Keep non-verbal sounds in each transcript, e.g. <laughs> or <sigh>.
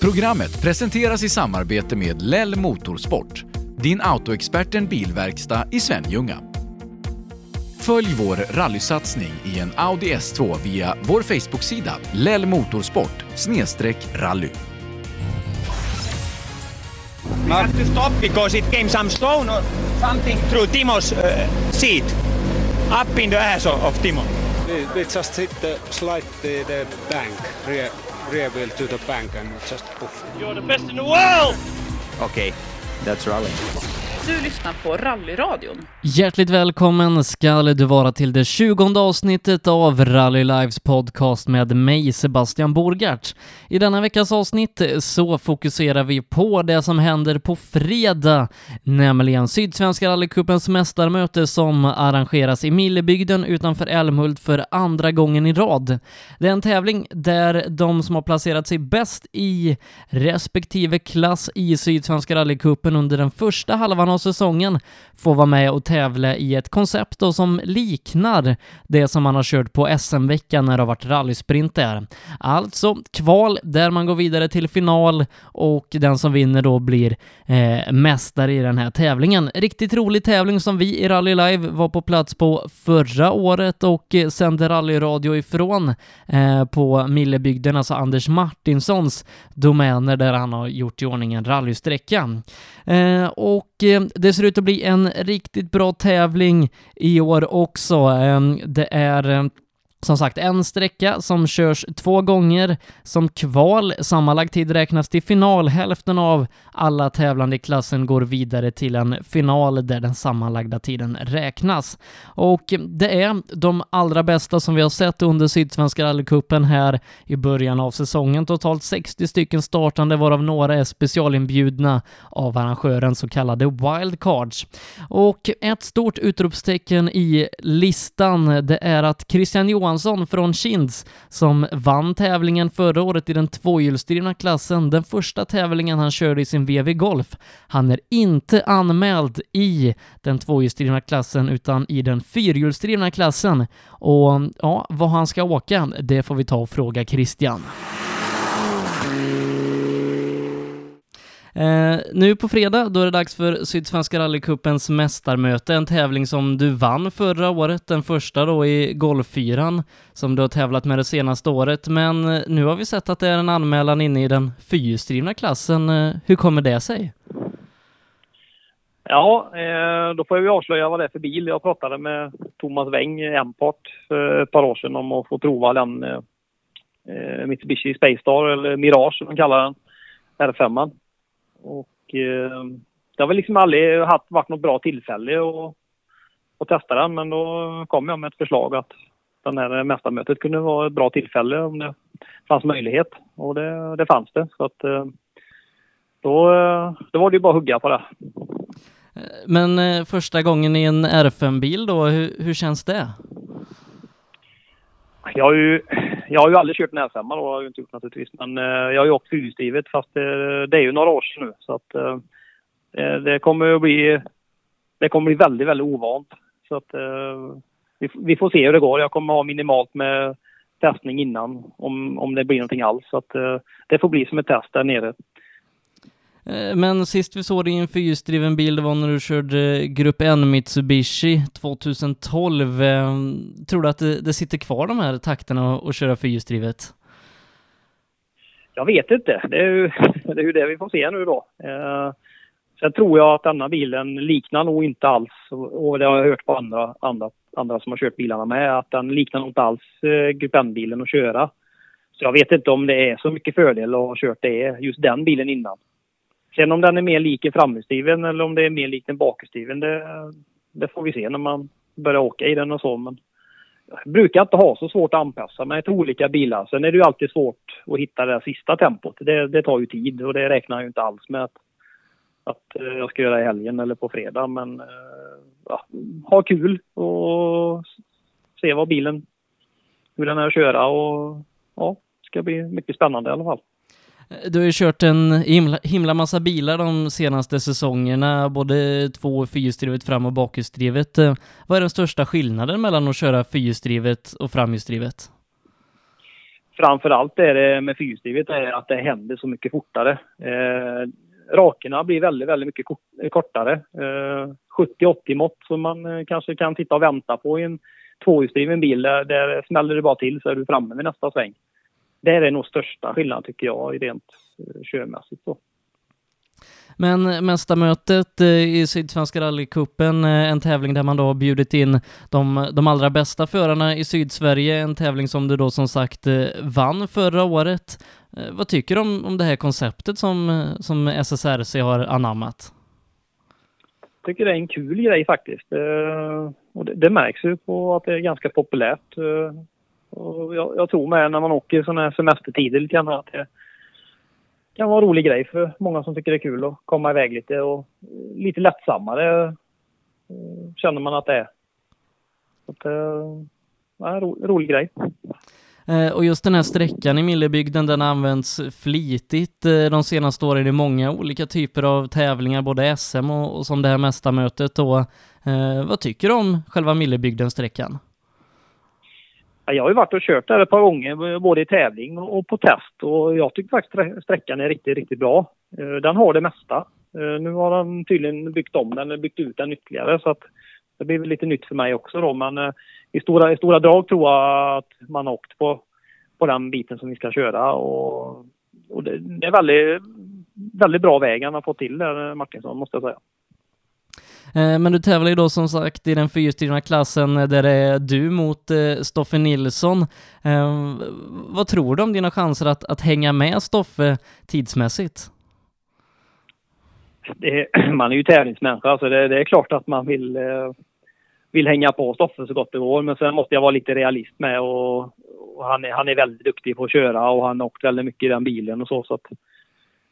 Programmet presenteras i samarbete med Lell Motorsport, din autoexperten bilverkstad i Svenljunga. Följ vår rallysatsning i en Audi S2 via vår Facebook-sida Lell Motorsport rally. We have to stop because it came some stone or something through Timo's uh, seat, up in the ass of, of Timo. We, we just hit the slide the, the bank, rear, rear wheel to the bank and just poof. You're the best in the world! Okay, that's rally. Du lyssnar på Rallyradion. Hjärtligt välkommen ska du vara till det tjugonde avsnittet av Rally Lives podcast med mig, Sebastian Borgart. I denna veckas avsnitt så fokuserar vi på det som händer på fredag, nämligen Sydsvenska rallycupens mästarmöte som arrangeras i Millebygden utanför Älmhult för andra gången i rad. Det är en tävling där de som har placerat sig bäst i respektive klass i Sydsvenska rallycupen under den första halvan av säsongen får vara med och tävla i ett koncept då som liknar det som man har kört på SM-veckan när det har varit rallysprint där. Alltså kval där man går vidare till final och den som vinner då blir eh, mästare i den här tävlingen. Riktigt rolig tävling som vi i Rally Live var på plats på förra året och eh, sände rallyradio ifrån eh, på Millebygden, alltså Anders Martinssons domäner där han har gjort i ordning en rallysträcka. Eh, och eh, Ehm, det ser ut att bli en riktigt bra tävling i år också. Ehm, det är ehm, som sagt, en sträcka som körs två gånger som kval. Sammanlagd tid räknas till final. Hälften av alla tävlande i klassen går vidare till en final där den sammanlagda tiden räknas. Och det är de allra bästa som vi har sett under Sydsvenska rallycupen här i början av säsongen. Totalt 60 stycken startande, varav några är specialinbjudna av arrangören så kallade wildcards. Och ett stort utropstecken i listan, det är att Christian Johansson Johansson från Kinds som vann tävlingen förra året i den tvåhjulsdrivna klassen, den första tävlingen han körde i sin VW Golf. Han är inte anmäld i den tvåhjulsdrivna klassen utan i den fyrhjulsdrivna klassen. Och ja, vad han ska åka, det får vi ta och fråga Christian. Eh, nu på fredag, då är det dags för Sydsvenska rallycupens mästarmöte, en tävling som du vann förra året, den första då i golffyran, som du har tävlat med det senaste året, men eh, nu har vi sett att det är en anmälan inne i den fyrhjulsdrivna klassen. Eh, hur kommer det sig? Ja, eh, då får vi avslöja vad det är för bil. Jag pratade med Thomas Weng, Empart, för ett par år sedan om att få prova den eh, eh Mitsubishi Space Star, eller Mirage som de kallar den, R5. Och eh, det har väl liksom aldrig haft, varit något bra tillfälle att, att testa den. Men då kom jag med ett förslag att den här mästarmötet kunde vara ett bra tillfälle om det fanns möjlighet. Och det, det fanns det. Så att eh, då, då var det ju bara att hugga på det. Men eh, första gången i en R5-bil då, hur, hur känns det? Jag har ju jag har ju aldrig kört en R5 då, har jag inte gjort naturligtvis. Men eh, jag har ju åkt fyrhjulsdrivet fast det, det, är ju några år sedan nu. Så att eh, eh det kommer att bli, det kommer bli väldigt, väldigt ovant. Så att eh, vi, vi, får se hur det går. Jag kommer ha minimalt med testning innan om, om det blir någonting alls. Så att eh, det får bli som ett test där nere. Eh, men sist vi såg dig i en fyrhjulsdriven bil, det var när du körde Grupp N Mitsubishi 2012. Ehm, tror du att det, det sitter kvar de här takterna att köra fyrhjulsdrivet? Jag vet inte. Det är, ju, <laughs> det är ju det vi får se nu då. Eh, sen tror jag att denna bilen liknar nog inte alls, och det har jag hört på andra, andra, andra som har kört bilarna med, att den liknar nog inte alls eh, Grupp N-bilen att köra. Så jag vet inte om det är så mycket fördel att ha kört det, just den bilen innan. Sen om den är mer lik en framhjulsdriven eller om det är mer lik en bakhjulsdriven, det, det får vi se när man börjar åka i den och så. Men jag brukar inte ha så svårt att anpassa mig till olika bilar. Sen är det ju alltid svårt att hitta det sista tempot. Det, det tar ju tid och det räknar jag ju inte alls med att, att eh, jag ska göra i helgen eller på fredag. Men eh, ja, ha kul och se vad bilen, hur den är att köra och ja, det ska bli mycket spännande i alla fall. Du har ju kört en himla, himla massa bilar de senaste säsongerna, både två och fyrhjulsdrivet fram och bakhjulsdrivet. Eh, vad är den största skillnaden mellan att köra fyrhjulsdrivet och framhjulsdrivet? framförallt är det med fyrhjulsdrivet är att det händer så mycket fortare. Eh, rakerna blir väldigt, väldigt mycket kort, kortare. Eh, 70-80 mått som man eh, kanske kan sitta och vänta på i en tvåhjulsdriven bil. Där, där smäller det bara till så är du framme vid nästa sväng. Det är nog största skillnaden tycker jag rent eh, körmässigt. Så. Men mästarmötet eh, i Sydsvenska rallycupen, eh, en tävling där man då har bjudit in de, de allra bästa förarna i Sydsverige, en tävling som du då som sagt vann förra året. Vad tycker du om, om det här konceptet som, som SSRC har anammat? Jag tycker det är en kul grej faktiskt. Och det, det märks ju på att det är ganska populärt. Och jag, jag tror med när man åker sådana här semestertider lite grann att det, kan vara en rolig grej för många som tycker det är kul att komma iväg lite och lite lättsammare eh, känner man att det är. Så att, eh, ja, en ro, rolig grej. Eh, och just den här sträckan i Millebygden, den används flitigt de senaste åren i många olika typer av tävlingar, både SM och, och som det här mästarmötet då. vad tycker du om själva Millebygden-sträckan? Jag har ju varit och kört där ett par gånger, både i tävling och på test och jag tycker faktiskt sträckan är riktigt, riktigt bra. Eh, den har det mesta. Eh, nu har de tydligen byggt om den, byggt ut den ytterligare så att det blir väl lite nytt för mig också då men eh, i stora, i stora drag tror jag att man har åkt på, på den biten som vi ska köra och, och det, det är väldigt, väldigt bra väg han har fått till där Martinsson måste jag säga. Eh, men du tävlar ju då som sagt i den fyrhjulsdrivna klassen eh, där det är du mot eh, Stoffe Nilsson. Vad tror du om dina chanser att, att hänga med Stoffe tidsmässigt? Det, <clears throat> man är ju tävlingsmänniska så det, det, är klart att man vill, vill hänga på Stoffe så gott det går. Men sen måste jag vara lite realist med och, och han, är, han är väldigt duktig på att köra och han har åkt väldigt mycket i den bilen och så. så att,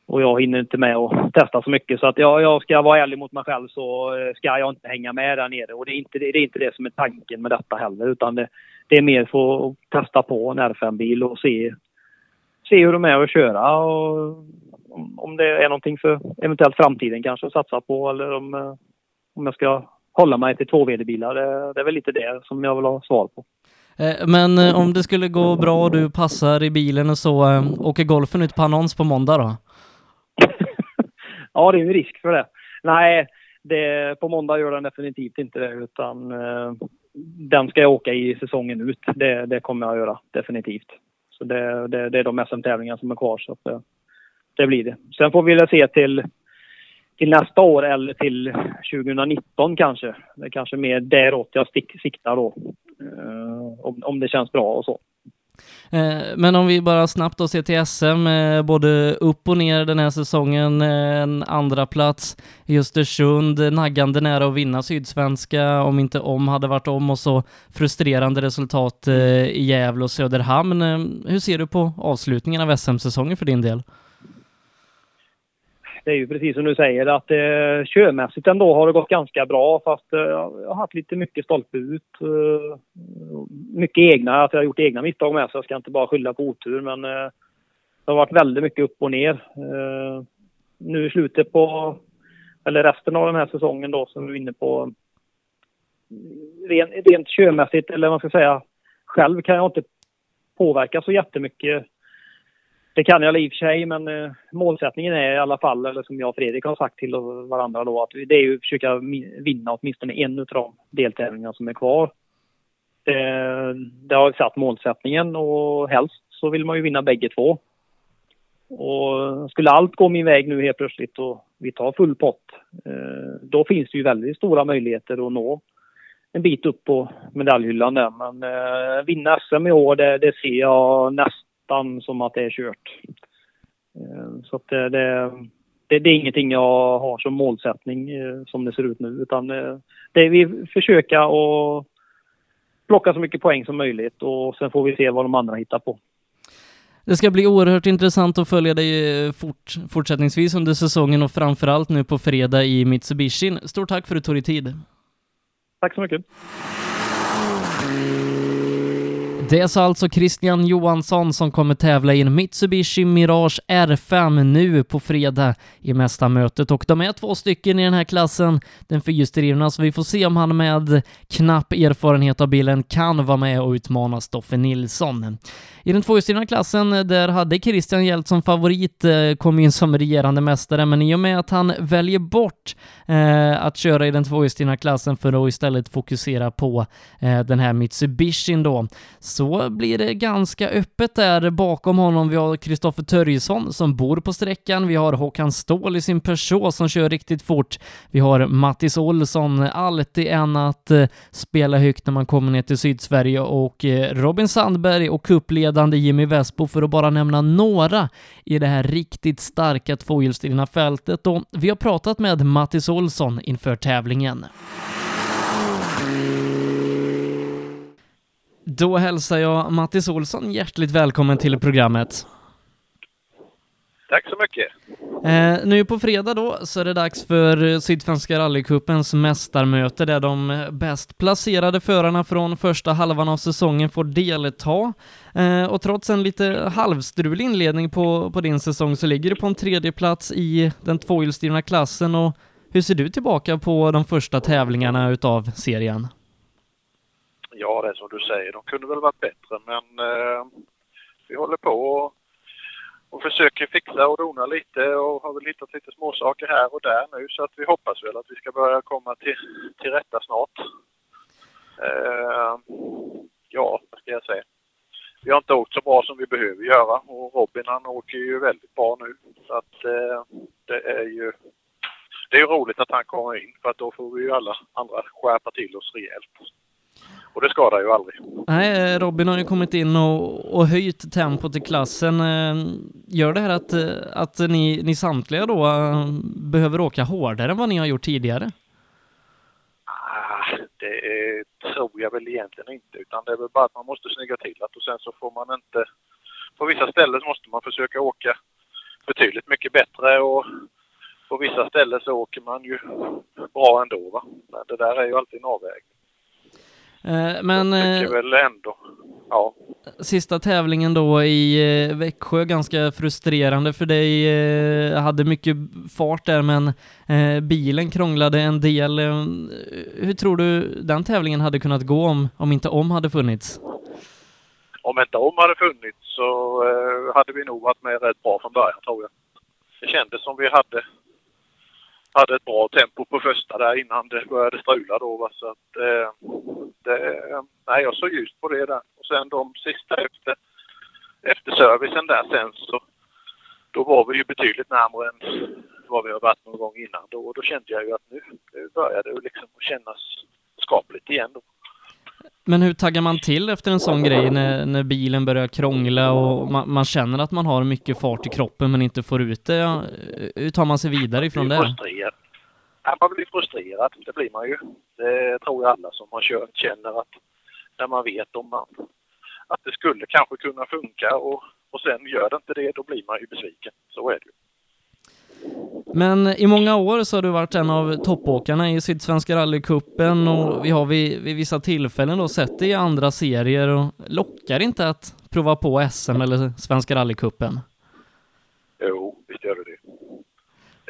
och jag hinner inte med att testa så mycket. Så att jag, jag ska vara ärlig mot mig själv så eh, ska jag inte hänga med där nere. Och det är inte det, är inte det som är tanken med detta heller. Utan det, det är mer för att testa på en R5-bil och se, se hur de är att köra. Och om det är någonting för eventuellt framtiden kanske att satsa på. Eller om, eh, om jag ska hålla mig till två VD-bilar. Det, det är väl lite det som jag vill ha svar på. Eh, men om det skulle gå bra och du passar i bilen och så, åker golfen ut på annons på måndag då? Ja, det är ju risk för det. Nej, det, på måndag gör den definitivt inte det utan eh, den ska jag åka i säsongen ut. Det, det kommer jag att göra definitivt. Så det, det, det är de SM-tävlingar som är kvar så att det, det blir det. Sen får vi väl se till, till nästa år eller till 2019 kanske. Det är kanske mer däråt jag stick, siktar då. Eh, om, om det känns bra och så. Eh, men om vi bara snabbt då ser till SM, eh, både upp och ner den här säsongen, eh, en andra plats i Östersund, naggande nära att vinna Sydsvenska, om inte om hade varit om, och så frustrerande resultat i Gävle och Söderhamn. Hur ser du på avslutningen av SM-säsongen för din del? Det är ju precis som du säger att eh, körmässigt ändå har det gått ganska bra fast eh, jag har haft lite mycket stolpe ut. Eh, mycket egna, att jag har gjort egna misstag med så jag ska inte bara skylla på otur men eh, det har varit väldigt mycket upp och ner. Eh, nu i slutet på, eller resten av den här säsongen då som vi är inne på Ren, rent körmässigt eller vad man ska säga själv kan jag inte påverka så jättemycket det kan jag i och för sig, men eh, målsättningen är i alla fall, eller som jag och Fredrik har sagt till varandra då, att det är ju att försöka vinna åtminstone en av de deltävlingar som är kvar. Det, det har satt målsättningen och helst så vill man ju vinna bägge två. Och skulle allt gå min väg nu helt plötsligt och vi tar full pott, eh, då finns det ju väldigt stora möjligheter att nå en bit upp på medaljhyllan där. Men eh, vinna SM i år, det, det ser jag nästan nästan som att det är kört. Eh, så att det, det, det, det är ingenting jag har som målsättning eh, som det ser ut nu utan eh, det är vi försöka att plocka så mycket poäng som möjligt och sen får vi se vad de andra hittar på. Det ska bli oerhört intressant att följa dig fort, fortsättningsvis under säsongen och framförallt nu på fredag i Mitsubishi. Stort tack för att du tog dig tid. Tack så mycket. Det är så alltså Christian Johansson som kommer tävla i en Mitsubishi Mirage R5 nu på fredag i mästarmötet och de är två stycken i den här klassen, den fyrhjulsdrivna, så vi får se om han med knapp erfarenhet av bilen kan vara med och utmana Stoffe Nilsson. I den tvåhjulsdrivna klassen, eh, där hade Christian Hjelt som favorit, eh, kom in som regerande mästare, men i och med att han väljer bort eh, att köra i den tvåhjulsdrivna klassen för att istället fokusera på eh, den här Mitsubishin då, så blir det ganska öppet där bakom honom. Vi har Kristoffer Törjesson som bor på sträckan, vi har Håkan Ståhl i sin Peugeot som kör riktigt fort, vi har Mattis Olsson, alltid en att eh, spela högt när man kommer ner till Sydsverige och eh, Robin Sandberg och ledande Jimmy Vespo för att bara nämna några i det här riktigt starka tvåhjulsdrivna fältet och vi har pratat med Mattis Olsson inför tävlingen. Då hälsar jag Mattis Olsson hjärtligt välkommen till programmet. Tack så mycket. Eh, nu på fredag då så är det dags för Sydsvenska rallycupens mästarmöte där de bäst placerade förarna från första halvan av säsongen får delta. Eh, och trots en lite halvstrulig inledning på, på din säsong så ligger du på en tredje plats i den tvåhjulsdrivna klassen och hur ser du tillbaka på de första tävlingarna utav serien? Ja, det är som du säger. De kunde väl varit bättre, men eh, vi håller på och, och försöker fixa och dona lite och har väl hittat lite småsaker här och där nu så att vi hoppas väl att vi ska börja komma till, till rätta snart. Eh, ja, vad ska jag säga? Vi har inte åkt så bra som vi behöver göra och Robin han åker ju väldigt bra nu. Så att eh, det är ju det är ju roligt att han kommer in för att då får vi ju alla andra skärpa till oss rejält. Och det skadar ju aldrig. Nej, Robin har ju kommit in och, och höjt tempot i klassen. Eh, Gör det här att, eh, att ni, ni samtliga då eh, behöver åka hårdare än vad ni har gjort tidigare? Ah, det tror jag väl egentligen inte, utan det är väl bara att man måste snygga till det och sen så får man inte... På vissa ställen måste man försöka åka betydligt mycket bättre och på vissa ställen så åker man ju bra ändå. Va? Men det där är ju alltid en avvägning. Eh, Men Jag tycker eh, väl ändå, ja. sista tävlingen då i eh, Växjö, ganska frustrerande för dig. eh, Hade mycket fart där men bilen krånglade en del. Hur tror du den tävlingen hade kunnat gå om, om inte om hade funnits? Om inte om hade funnits så hade vi nog varit med rätt bra från början tror jag. Det kändes som vi hade, hade ett bra tempo på första där innan det började strula då. Va? Så att, eh, det, eh, nej, jag såg ljust på det där. Och sen de sista efter, efter servicen där sen så då var vi ju betydligt närmare än vad vi har varit någon gång innan. Då, och då kände jag ju att nu, nu börjar det liksom kännas skapligt igen. Då. Men hur taggar man till efter en sån grej när, när bilen börjar krångla och man, man känner att man har mycket fart i kroppen men inte får ut det? Hur tar man sig vidare ifrån det? Ja, man blir frustrerad, det blir man ju. Det tror jag alla som har kört känner att när man vet om man, att det skulle kanske kunna funka och, och sen gör det inte det, då blir man ju besviken. Så är det ju. Men i många år så har du varit en av toppåkarna i Sydsvenska rallycupen och vi har vid, vid vissa tillfällen då sett dig i andra serier och lockar inte att prova på SM eller Svenska rallycupen? Jo, visst gör det det.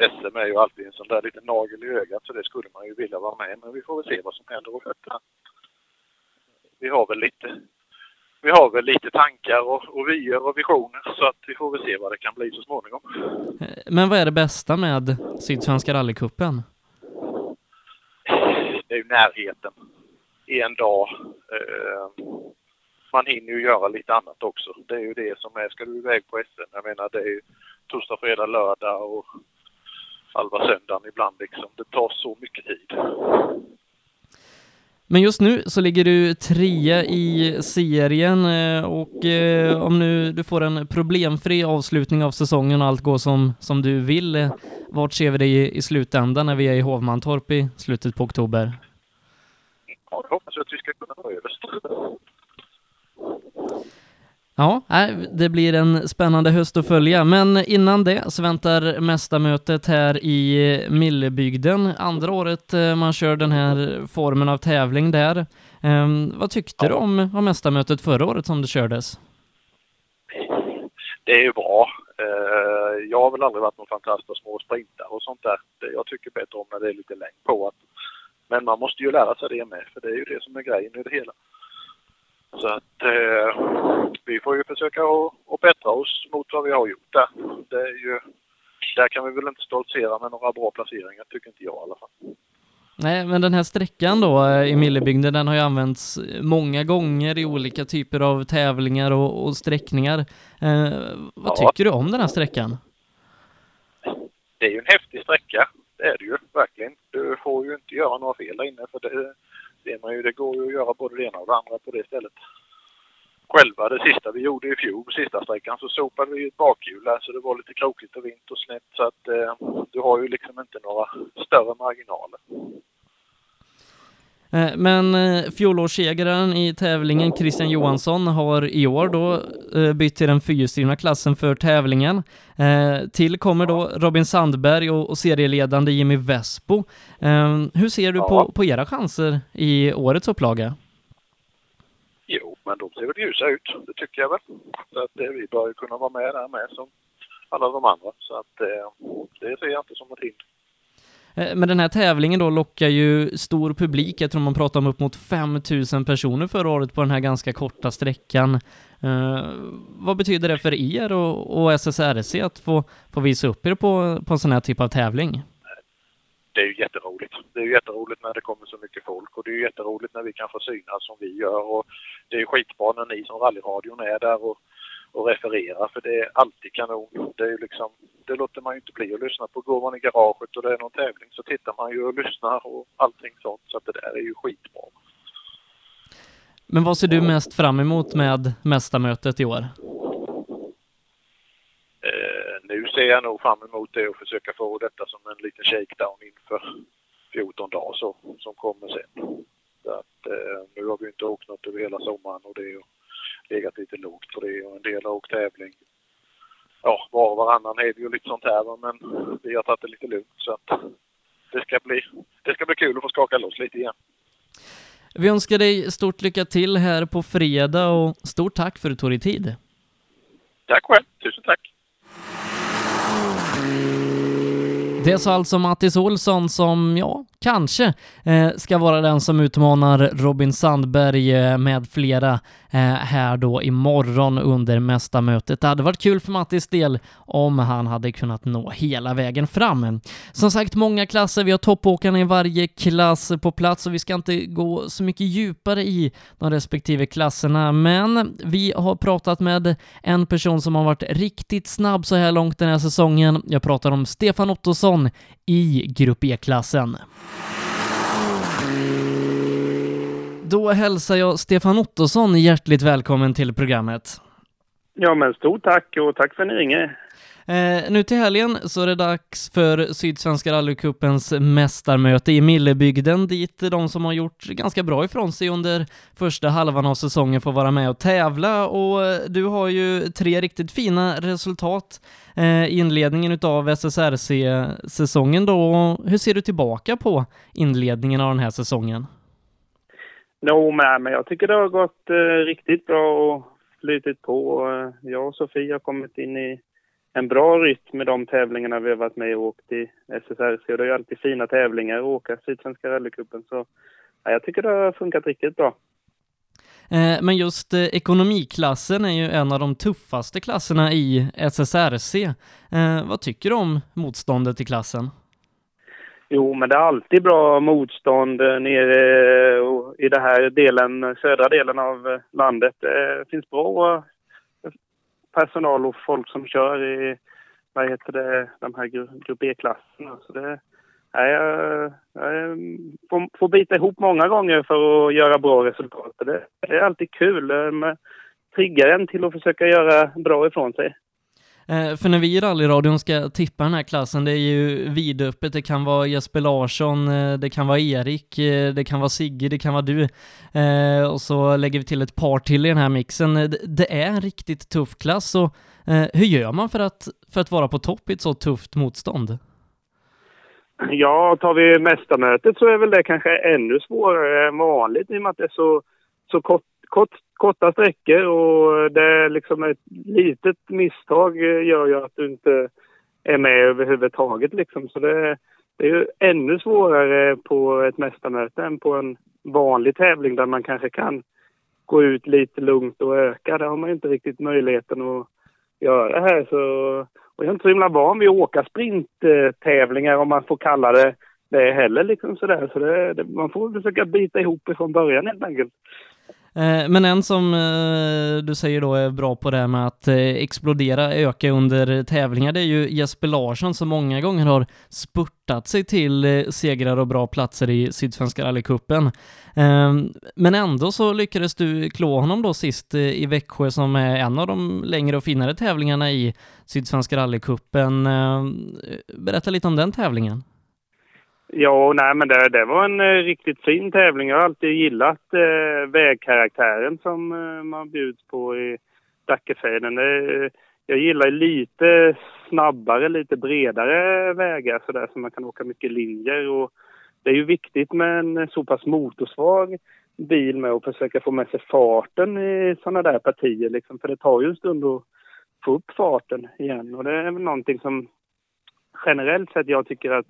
SM är ju alltid en sån där liten nagel i ögat så det skulle man ju vilja vara med men vi får väl se vad som händer och fötterna. Vi har väl lite vi har väl lite tankar och, och vyer och visioner så att vi får väl se vad det kan bli så småningom. Eh, Men vad är det bästa med Sydsvenska rallycupen? det är ju närheten. En dag. Eh, man hinner ju göra lite annat också. Det är ju det som är, ska du iväg på SM, jag menar det är ju torsdag, fredag, lördag och halva söndagen ibland liksom. Det tar så mycket tid. Men just nu så ligger du trea i serien eh, och eh, om nu du får en problemfri avslutning av säsongen och allt går som, som du vill, eh, vart ser vi dig i, slutändan när vi är i Hovmantorp i slutet på oktober? Ja, jag hoppas att vi ska kunna ta överst. Ja, nej, det blir en spännande höst att följa, men innan det så väntar mästarmötet här i Millebygden. Andra året eh, man kör den här formen av tävling där. Ehm, vad tyckte du om, om mästarmötet förra året som det kördes? Det är ju bra. Eh, Jag har väl aldrig varit någon fantast på små sprintar och sånt där. Jag tycker bättre om när det är lite längd på. Men man måste ju lära sig det med, för det är ju det som är grejen i det hela. Så att eh, vi får ju försöka att, bättra oss mot vad vi har gjort där. Det är ju, där kan vi väl inte stoltsera med några bra placeringar, tycker inte jag i alla fall. Nej, men den här sträckan då eh, i Millebygden, den har ju använts många gånger i olika typer av tävlingar och, och sträckningar. Eh, vad Ja. tycker du om den här sträckan? Det är ju en häftig sträcka, det är det ju verkligen. Du får ju inte göra några fel där inne för det ser man ju, det går ju att göra både det ena och det andra på det stället. Själva det sista vi gjorde i fjol, sista sträckan, så sopade vi ett bakhjul där så det var lite krokigt och vint och snett så att eh, du har ju liksom inte några större marginaler. Eh, Men eh, fjolårssegraren i tävlingen, Christian Johansson, har i år då eh, bytt till den fyrhjulsdrivna klassen för tävlingen. Till kommer då Robin Sandberg och serieledande Jimmy Vespo. Hur ser du på, på era chanser i årets upplaga? Jo, men de ser väl ljusa ut, det tycker jag väl. Så att vi bör kunna vara med där med som alla de andra. Så att det ser jag inte som ett hinder. Eh, men den här tävlingen då lockar ju stor publik. Jag tror man pratar om upp mot 5000 personer förra året på den här ganska korta sträckan. Eh, vad betyder det för er och, och SSRC att få, få visa upp er på, på en sån här typ av tävling? det är ju jätteroligt. Det är ju jätteroligt när det kommer så mycket folk och det är ju jätteroligt när vi kan få synas som vi gör och det är ju skitbra när ni som rallyradion är där och, och refererar för det är alltid kanon. Det är ju liksom, det låter man ju inte bli att lyssna på. Går man i garaget och det är någon tävling så tittar man ju och lyssnar och allting sånt så att det där är ju skitbra. Men vad ser du mest fram emot med mästarmötet i år? Eh, nu ser jag nog fram emot det och försöka få detta som en liten shakedown inför 14 dagar så, som kommer sen. Så att, eh, nu har vi inte åkt något över hela sommaren och det har legat lite lågt på det och en del har åkt tävling. Ja, var och varannan är det ju lite sånt här men vi har tagit det lite lugnt så att det ska bli, det ska bli kul att få skaka loss lite igen. Vi önskar dig stort lycka till här på fredag och stort tack för att du tog dig tid. Tack själv, tusen tack! Det sa alltså Mattis Olsson som, ja, kanske eh, ska vara den som utmanar Robin Sandberg eh, med flera eh, här då imorgon under mästarmötet. Det hade varit kul för Mattis del om han hade kunnat nå hela vägen fram. Som sagt, många klasser, vi har toppåkarna i varje klass på plats och vi ska inte gå så mycket djupare i de respektive klasserna, men vi har pratat med en person som har varit riktigt snabb så här långt den här säsongen. Jag pratar om Stefan Ottosson i Grupp E-klassen. Då hälsar jag Stefan Ottosson hjärtligt välkommen till programmet. Ja, men stort tack och tack för att ni ringer. Eh, nu till helgen så är det dags för Sydsvenska rallycupens mästarmöte i Millebygden dit de som har gjort ganska bra ifrån sig under första halvan av säsongen får vara med och tävla och eh, du har ju tre riktigt fina resultat eh, inledningen utav SSRC-säsongen då. Hur ser du tillbaka på inledningen av den här säsongen? No, men jag tycker det har gått eh, riktigt bra och flutit på. Eh, jag och Sofie har kommit in i en bra rytm med de tävlingarna vi har varit med och åkt i SSRC. Och det är ju alltid fina tävlingar att åka Sydsvenska rallycupen. Så ja, jag tycker det har funkat riktigt bra. Eh, Men just eh, ekonomiklassen är ju en av de tuffaste klasserna i SSRC. Eh, vad tycker du om motståndet i klassen? Jo, men det är alltid bra motstånd nere i den här delen, södra delen av landet. Det finns bra personal och folk som kör i, vad heter det, de här grupp E-klasserna. Så det, nej, jag, jag får, får bita ihop många gånger för att göra bra resultat. Det, det är alltid kul. Eh, det triggar en till att försöka göra bra ifrån sig. Eh, För när vi i rallyradion ska tippa den här klassen, det är ju vidöppet. Det kan vara Jesper Larsson, eh, det kan vara Erik, eh, det kan vara Sigge, det kan vara du. Eh, Och så lägger vi till ett par till i den här mixen. Eh, det- Det är en riktigt tuff klass och eh, hur gör man för att, för att vara på topp i ett så tufft motstånd? Ja, tar vi mästarmötet så är väl det kanske ännu svårare än vanligt i och med att det är så, så kort, kort, korta sträckor och det är liksom ett litet misstag eh, gör ju att du inte är med överhuvudtaget liksom. Så det, det är ju ännu svårare på ett mästarmöte än på en vanlig tävling där man kanske kan gå ut lite lugnt och öka. Det har man inte riktigt möjligheten att göra här. Så, och jag är inte så himla van vid att åka sprinttävlingar om man får kalla det det heller. Liksom sådär. Så det, det, man får försöka bita ihop från början helt enkelt. Eh, men en som eh, du säger då är bra på det här med att eh, explodera, öka under tävlingar, det är ju Jesper Larsson som många gånger har spurtat sig till segrar och bra platser i Sydsvenska rallycupen. Ehm, men ändå så lyckades du klå honom då sist i Växjö som är en av de längre och finare tävlingarna i Sydsvenska rallycupen. Ehm, berätta lite om den tävlingen. Ja, nej men det, det var en eh, riktigt fin tävling. Jag har alltid gillat eh, vägkaraktären som eh, man bjuds på i Dackefejden. Eh, jag gillar lite snabbare, lite bredare vägar så där så man kan åka mycket linjer. Och det är ju viktigt med en så pass motorsvag bil med att försöka få med sig farten i sådana där partier liksom. För det tar ju en stund att få upp farten igen och det är väl någonting som generellt sett jag tycker att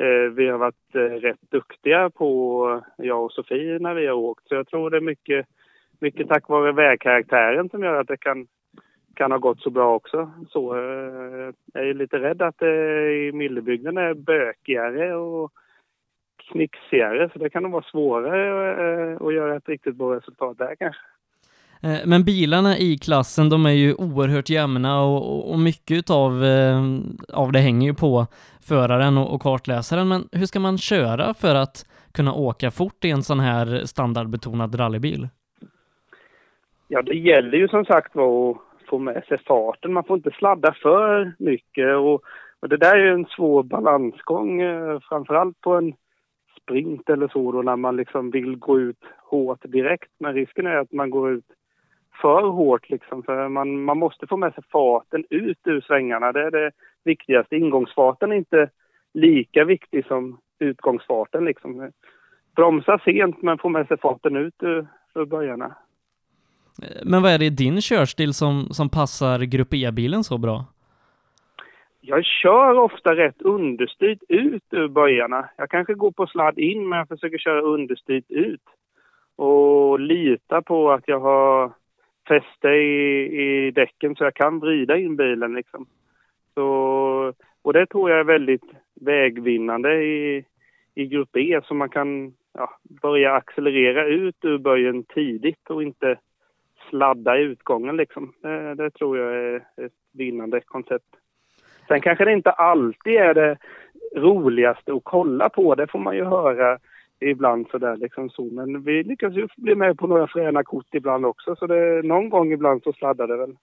Eh, vi har varit eh, rätt duktiga på, jag och Sofie, när vi har åkt. Så jag tror det är mycket, mycket tack vare vägkaraktären som gör att det kan, kan ha gått så bra också. Så eh, jag är lite rädd att det i Millebygden är bökigare och knixigare. Så det kan nog vara svårare att göra ett riktigt bra resultat där kanske. Eh, men bilarna i klassen, de är ju oerhört jämna och, och mycket av, eh, av det hänger ju på föraren och, och kartläsaren. Men hur ska man köra för att kunna åka fort i en sån här standardbetonad rallybil? Ja, det gäller ju som sagt var att få med sig farten. Man får inte sladda för mycket och, och det där är ju en svår balansgång, eh, framförallt på en sprint eller så då när man liksom vill gå ut hårt direkt. Men risken är att man går ut för hårt liksom. För man, man måste få med sig farten ut ur svängarna. Det är det viktigaste. Ingångsfarten är inte lika viktig som utgångsfarten liksom. Bromsa sent men få med sig farten ut ur, ur börjarna. Men vad är det i din körstil som, som passar Grupp E-bilen så bra? Jag kör ofta rätt understyrt ut ur böjarna. Jag kanske går på sladd in men jag försöker köra understyrt ut. Och lita på att jag har fäste i, i däcken så jag kan vrida in bilen liksom. Så, och det tror jag är väldigt vägvinnande i, i grupp E så man kan ja, börja accelerera ut ur böjen tidigt och inte sladda i utgången liksom. Det, det tror jag är ett vinnande koncept. Sen kanske det inte alltid är det roligaste att kolla på, det får man ju höra ibland sådär liksom så. Men vi lyckas ju bli med på några fräna kort ibland också så det, någon gång ibland så sladdar det väl.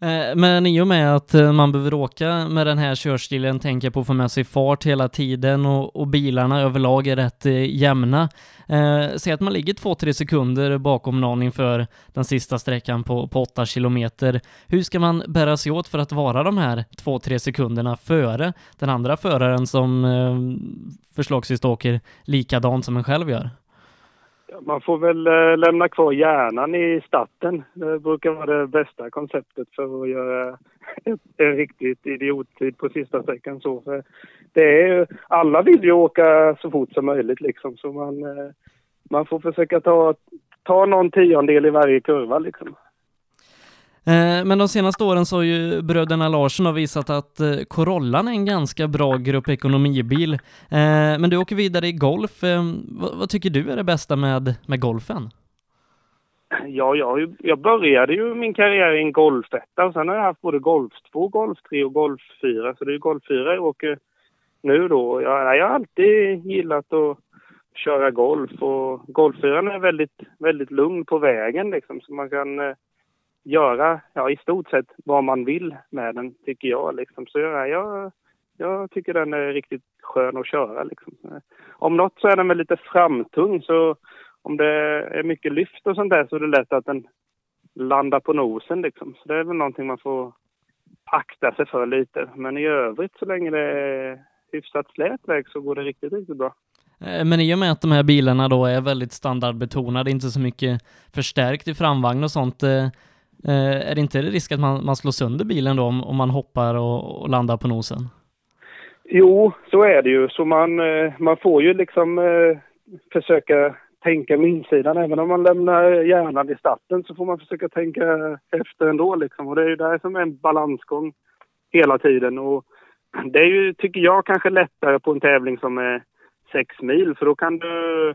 Eh, men i och med att eh, man behöver åka med den här körstilen, tänka på att få med sig fart hela tiden och, och bilarna överlag är rätt eh, jämna. Eh, säg att man ligger två, tre sekunder bakom någon inför den sista sträckan på, på 8 kilometer. Hur ska man bära sig åt för att vara de här två, tre sekunderna före den andra föraren som eh, förslagsvis åker likadant som en själv gör? Man får väl eh, lämna kvar hjärnan i starten. Det brukar vara det bästa konceptet för att göra en riktigt idiottid på sista sträckan. Så, för det är, alla vill ju åka så fort som möjligt liksom, så man, eh, man får försöka ta, ta någon tiondel i varje kurva liksom. Eh, men de senaste åren så har ju bröderna Larsson visat att eh, Corollan är en ganska bra grupp ekonomibil. Eh, men du åker vidare i golf. Vad tycker du är det bästa med, med golfen? Ja, jag, jag började ju min karriär i en golfetta och sen har jag haft både Golf 2, Golf 3 och Golf 4. Så det är Golf 4 jag åker nu då. Jag, jag har alltid gillat att köra golf och Golf 4 är väldigt, väldigt lugn på vägen liksom så man kan göra ja, i stort sett vad man vill med den, tycker jag. Liksom. Så jag, jag, jag tycker den är riktigt skön att köra. Liksom. Om något så är den väl lite framtung, så om det är mycket lyft och sånt där så är det lätt att den landar på nosen. Liksom. Så det är väl någonting man får akta sig för lite. Men i övrigt, så länge det är hyfsat slät väg så går det riktigt, riktigt bra. Eh, men i och med att de här bilarna då är väldigt standardbetonade, inte så mycket förstärkt i framvagn och sånt, eh, Eh, är det inte risk att man, man slår sönder bilen då om, om man hoppar och, och, landar på nosen? Jo, så är det ju. Så man, eh, man får ju liksom eh, försöka tänka med insidan. Även om man lämnar hjärnan i starten så får man försöka tänka efter ändå. Liksom. Och det är ju där som är en balansgång hela tiden. Och det är ju, tycker jag, kanske lättare på en tävling som är sex mil. För då kan du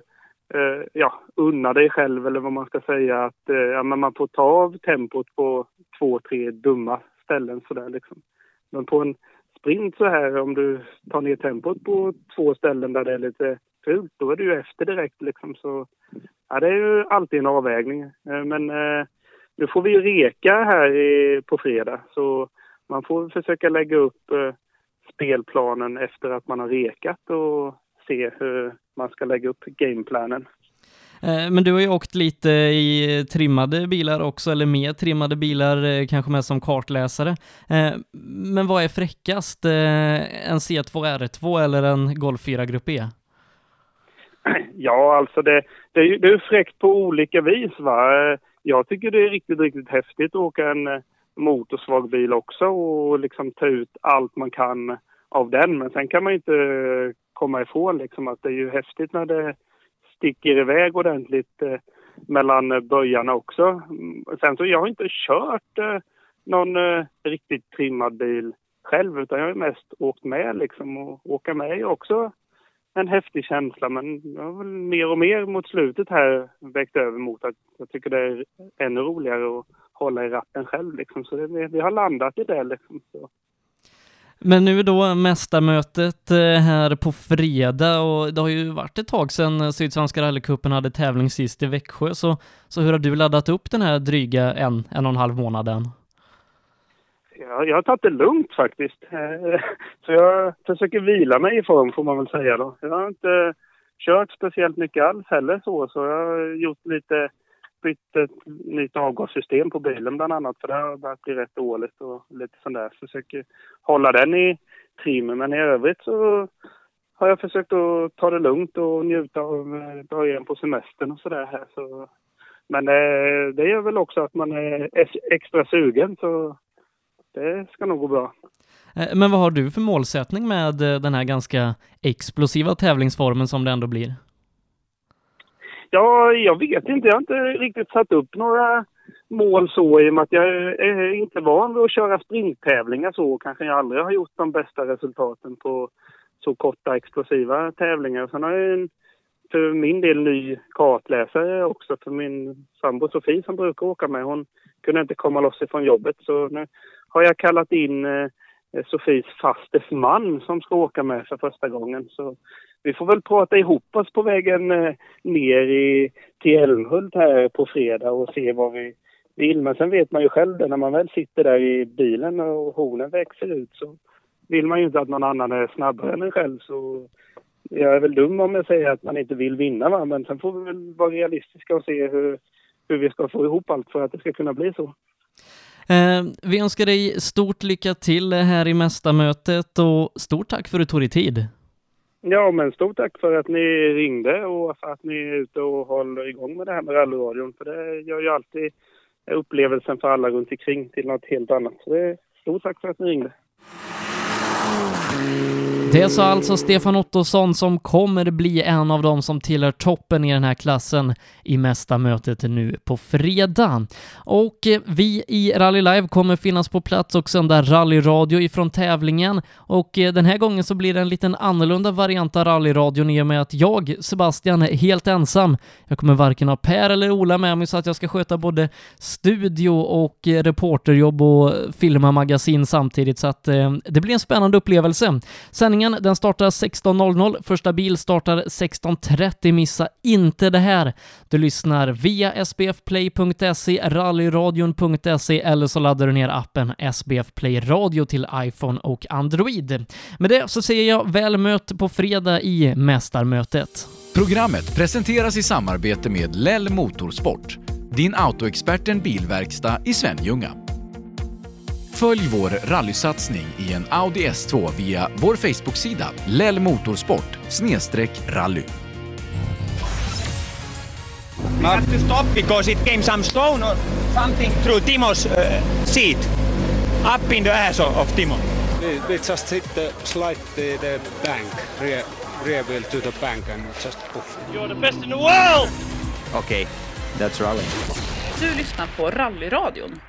eh, ja, unna dig själv, eller vad man ska säga, att eh, ja, men man får ta av tempot på två, tre dumma ställen sådär liksom. Men på en sprint så här, om du tar ner tempot på två ställen där det är lite fult, då är du ju efter direkt liksom. Så ja, det är ju alltid en avvägning. Eh, men eh, nu får vi ju reka här i, på fredag, så man får försöka lägga upp eh, spelplanen efter att man har rekat och se hur man ska lägga upp gameplanen. Eh, men du har ju åkt lite i trimmade bilar också, eller mer trimmade bilar, eh, kanske mest som kartläsare. Eh, men vad är fräckast? En C2 R2 eller en Golf 4 Grupp E? <clears throat> Ja, alltså det, det, är, det är fräckt på olika vis. Va? Jag tycker det är riktigt, riktigt häftigt att åka en motorsvag bil också och liksom ta ut allt man kan av den. Men sen kan man inte komma ifrån liksom att det är ju häftigt när det sticker iväg ordentligt eh, mellan böjarna också. Mm, sen så jag har inte kört eh, någon eh, riktigt trimmad bil själv utan jag har mest åkt med liksom och åka med är också en häftig känsla men jag har väl mer och mer mot slutet här väckt över mot att jag tycker det är ännu roligare att hålla i ratten själv liksom. Så det, vi har landat i det liksom. Så. Men nu då mästarmötet eh, här på fredag och det har ju varit ett tag sedan eh, Sydsvenska rallycupen hade tävling sist i Växjö, så, så hur har du laddat upp den här dryga en, en och en halv månaden? Ja, jag har tagit det lugnt faktiskt. Eh, <laughs> så jag försöker vila mig i form får man väl säga då. Jag har inte kört speciellt mycket alls heller så, så jag har gjort lite bytt ett nytt avgassystem på bilen bland annat för det har börjat bli rätt dåligt och lite sånt där. Försöker hålla den i trim men i övrigt så har jag försökt att ta det lugnt och njuta av eh, början på semestern och sådär här. Så, men det, det gör väl också att man är extra sugen så det ska nog gå bra. Eh, men vad har du för målsättning med den här ganska explosiva tävlingsformen som det ändå blir? Ja, jag vet inte. Jag har inte riktigt satt upp några mål så i och med att jag är inte van vid att köra sprinttävlingar så. Kanske jag aldrig har gjort de bästa resultaten på så korta explosiva tävlingar. Sen har jag en, för min del ny kartläsare också. För min sambo Sofie som brukar åka med, hon kunde inte komma loss ifrån jobbet. Så nu har jag kallat in eh, Sofies fastes man som ska åka med för första gången. Så vi får väl prata ihop oss på vägen eh, ner i, till Älmhult här på fredag och se vad vi vill. Men sen vet man ju själv det, när man väl sitter där i bilen och hornen växer ut så vill man ju inte att någon annan är snabbare än en själv. Så jag är väl dum om jag säger att man inte vill vinna va? men sen får vi väl vara realistiska och se hur, hur vi ska få ihop allt för att det ska kunna bli så. Eh, vi önskar dig stort lycka till här i mästarmötet och stort tack för att du tog dig tid. Ja, men stort tack för att ni ringde och för att ni är ute och håller igång med det här med rallyradion. För det gör ju alltid upplevelsen för alla runt omkring till något helt annat. Så det är stort tack för att ni ringde. Mm. Det sa alltså Stefan Ottosson som kommer bli en av dem som tillhör toppen i den här klassen i mesta mötet nu på fredag. Och eh, vi i Rally Live kommer finnas på plats och sända rallyradio ifrån tävlingen och eh, den här gången så blir det en liten annorlunda variant av rallyradion i och med att jag, Sebastian, är helt ensam. Jag kommer varken ha Per eller Ola med mig så att jag ska sköta både studio och eh, reporterjobb och filma magasin samtidigt så att det blir en spännande upplevelse. Sändningen Tävlingen den startar 16.00, första bil startar 16.30, missa inte det här. Du lyssnar via sbfplay.se, rallyradion.se eller så laddar du ner appen SBF Play Radio till iPhone och Android. Med det så säger jag väl mött på fredag i Mästarmötet. Programmet presenteras i samarbete med Lell Motorsport, din autoexperten bilverkstad i Svenljunga. Följ vår rallysatsning i en Audi S2 via vår Facebook-sida Lell Motorsport rally. We have to stop because it came some stone or something through Timo's uh, seat, up in the ass of, Timo. We, we just hit the slide the, the bank, rear, rear wheel to the bank and just poof. You're the best in the world! Okay, that's rally. Du lyssnar på Rallyradion